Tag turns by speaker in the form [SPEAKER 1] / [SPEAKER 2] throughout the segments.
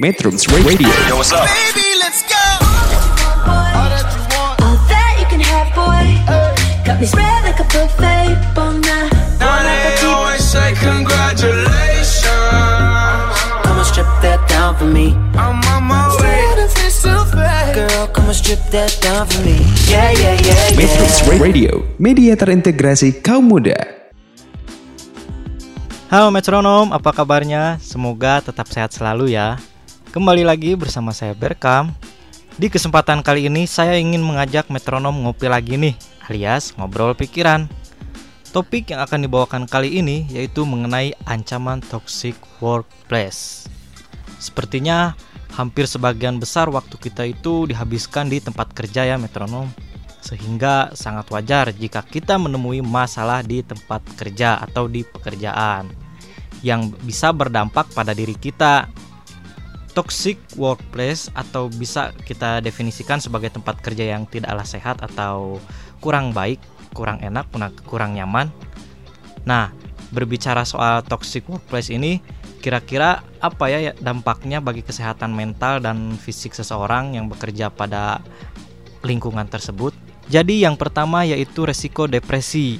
[SPEAKER 1] Metrums Radio.
[SPEAKER 2] Yo, what's up?
[SPEAKER 3] Baby, let's go.
[SPEAKER 4] All that you can have, boy. Got me spread like a buffet. Bon now,
[SPEAKER 3] Now they always say congratulations.
[SPEAKER 4] come on, strip that down for me.
[SPEAKER 3] I'm on my way.
[SPEAKER 4] Girl, come on, strip that down for me. Yeah, yeah, yeah,
[SPEAKER 1] Metrums. Radio, media terintegrasi kaum muda.
[SPEAKER 5] Halo metronom, apa kabarnya? Semoga tetap sehat selalu ya. Kembali lagi bersama saya Berkam. Di kesempatan kali ini saya ingin mengajak metronom ngopi lagi nih, alias ngobrol pikiran. Topik yang akan dibawakan kali ini yaitu mengenai ancaman toxic workplace. Sepertinya hampir sebagian besar waktu kita itu dihabiskan di tempat kerja ya metronom. Sehingga sangat wajar jika kita menemui masalah di tempat kerja atau di pekerjaan yang bisa berdampak pada diri kita. Toxic workplace atau bisa kita definisikan sebagai tempat kerja yang tidaklah sehat atau kurang baik, kurang enak, kurang- nyaman. Nah, berbicara soal toxic workplace ini, kira-kira apa ya dampaknya bagi kesehatan mental dan fisik seseorang yang bekerja pada lingkungan tersebut? Jadi yang pertama yaitu resiko depresi.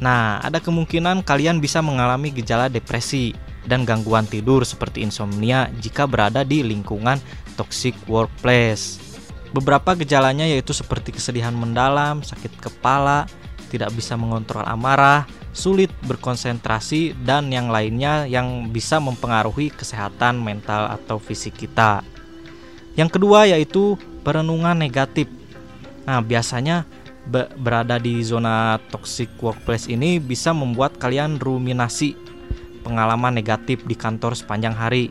[SPEAKER 5] Nah, ada kemungkinan kalian bisa mengalami gejala depresi dan gangguan tidur seperti insomnia jika berada di lingkungan toxic workplace. Beberapa gejalanya yaitu seperti kesedihan mendalam, sakit kepala, tidak bisa mengontrol amarah, sulit berkonsentrasi, dan yang lainnya yang bisa mempengaruhi kesehatan mental atau fisik kita. Yang kedua yaitu perenungan negatif. Nah, biasanya be- berada di zona toxic workplace ini bisa membuat kalian ruminasi pengalaman negatif di kantor sepanjang hari.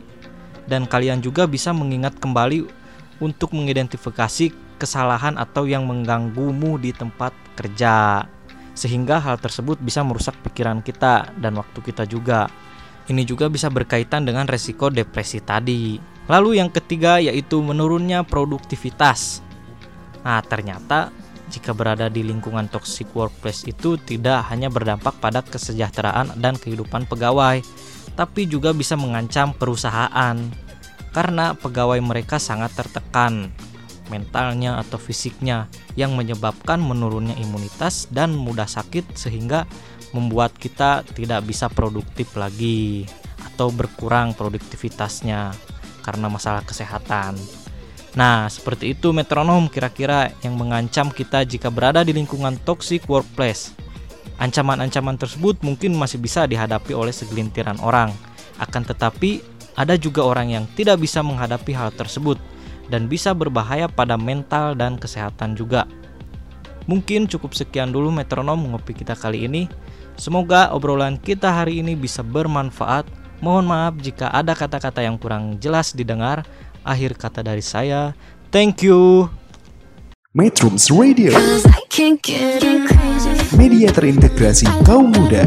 [SPEAKER 5] Dan kalian juga bisa mengingat kembali untuk mengidentifikasi kesalahan atau yang mengganggumu di tempat kerja. Sehingga hal tersebut bisa merusak pikiran kita dan waktu kita juga. Ini juga bisa berkaitan dengan resiko depresi tadi. Lalu yang ketiga yaitu menurunnya produktivitas. Nah, ternyata jika berada di lingkungan toxic workplace itu tidak hanya berdampak pada kesejahteraan dan kehidupan pegawai, tapi juga bisa mengancam perusahaan karena pegawai mereka sangat tertekan mentalnya atau fisiknya yang menyebabkan menurunnya imunitas dan mudah sakit sehingga membuat kita tidak bisa produktif lagi atau berkurang produktivitasnya karena masalah kesehatan. Nah, seperti itu metronom kira-kira yang mengancam kita jika berada di lingkungan toxic workplace. Ancaman-ancaman tersebut mungkin masih bisa dihadapi oleh segelintiran orang. Akan tetapi, ada juga orang yang tidak bisa menghadapi hal tersebut dan bisa berbahaya pada mental dan kesehatan juga. Mungkin cukup sekian dulu metronom ngopi kita kali ini. Semoga obrolan kita hari ini bisa bermanfaat. Mohon maaf jika ada kata-kata yang kurang jelas didengar. Akhir kata dari saya, thank you.
[SPEAKER 1] Metrums Radio,
[SPEAKER 6] Cause I can't get enough.
[SPEAKER 1] media terintegrasi kaum muda.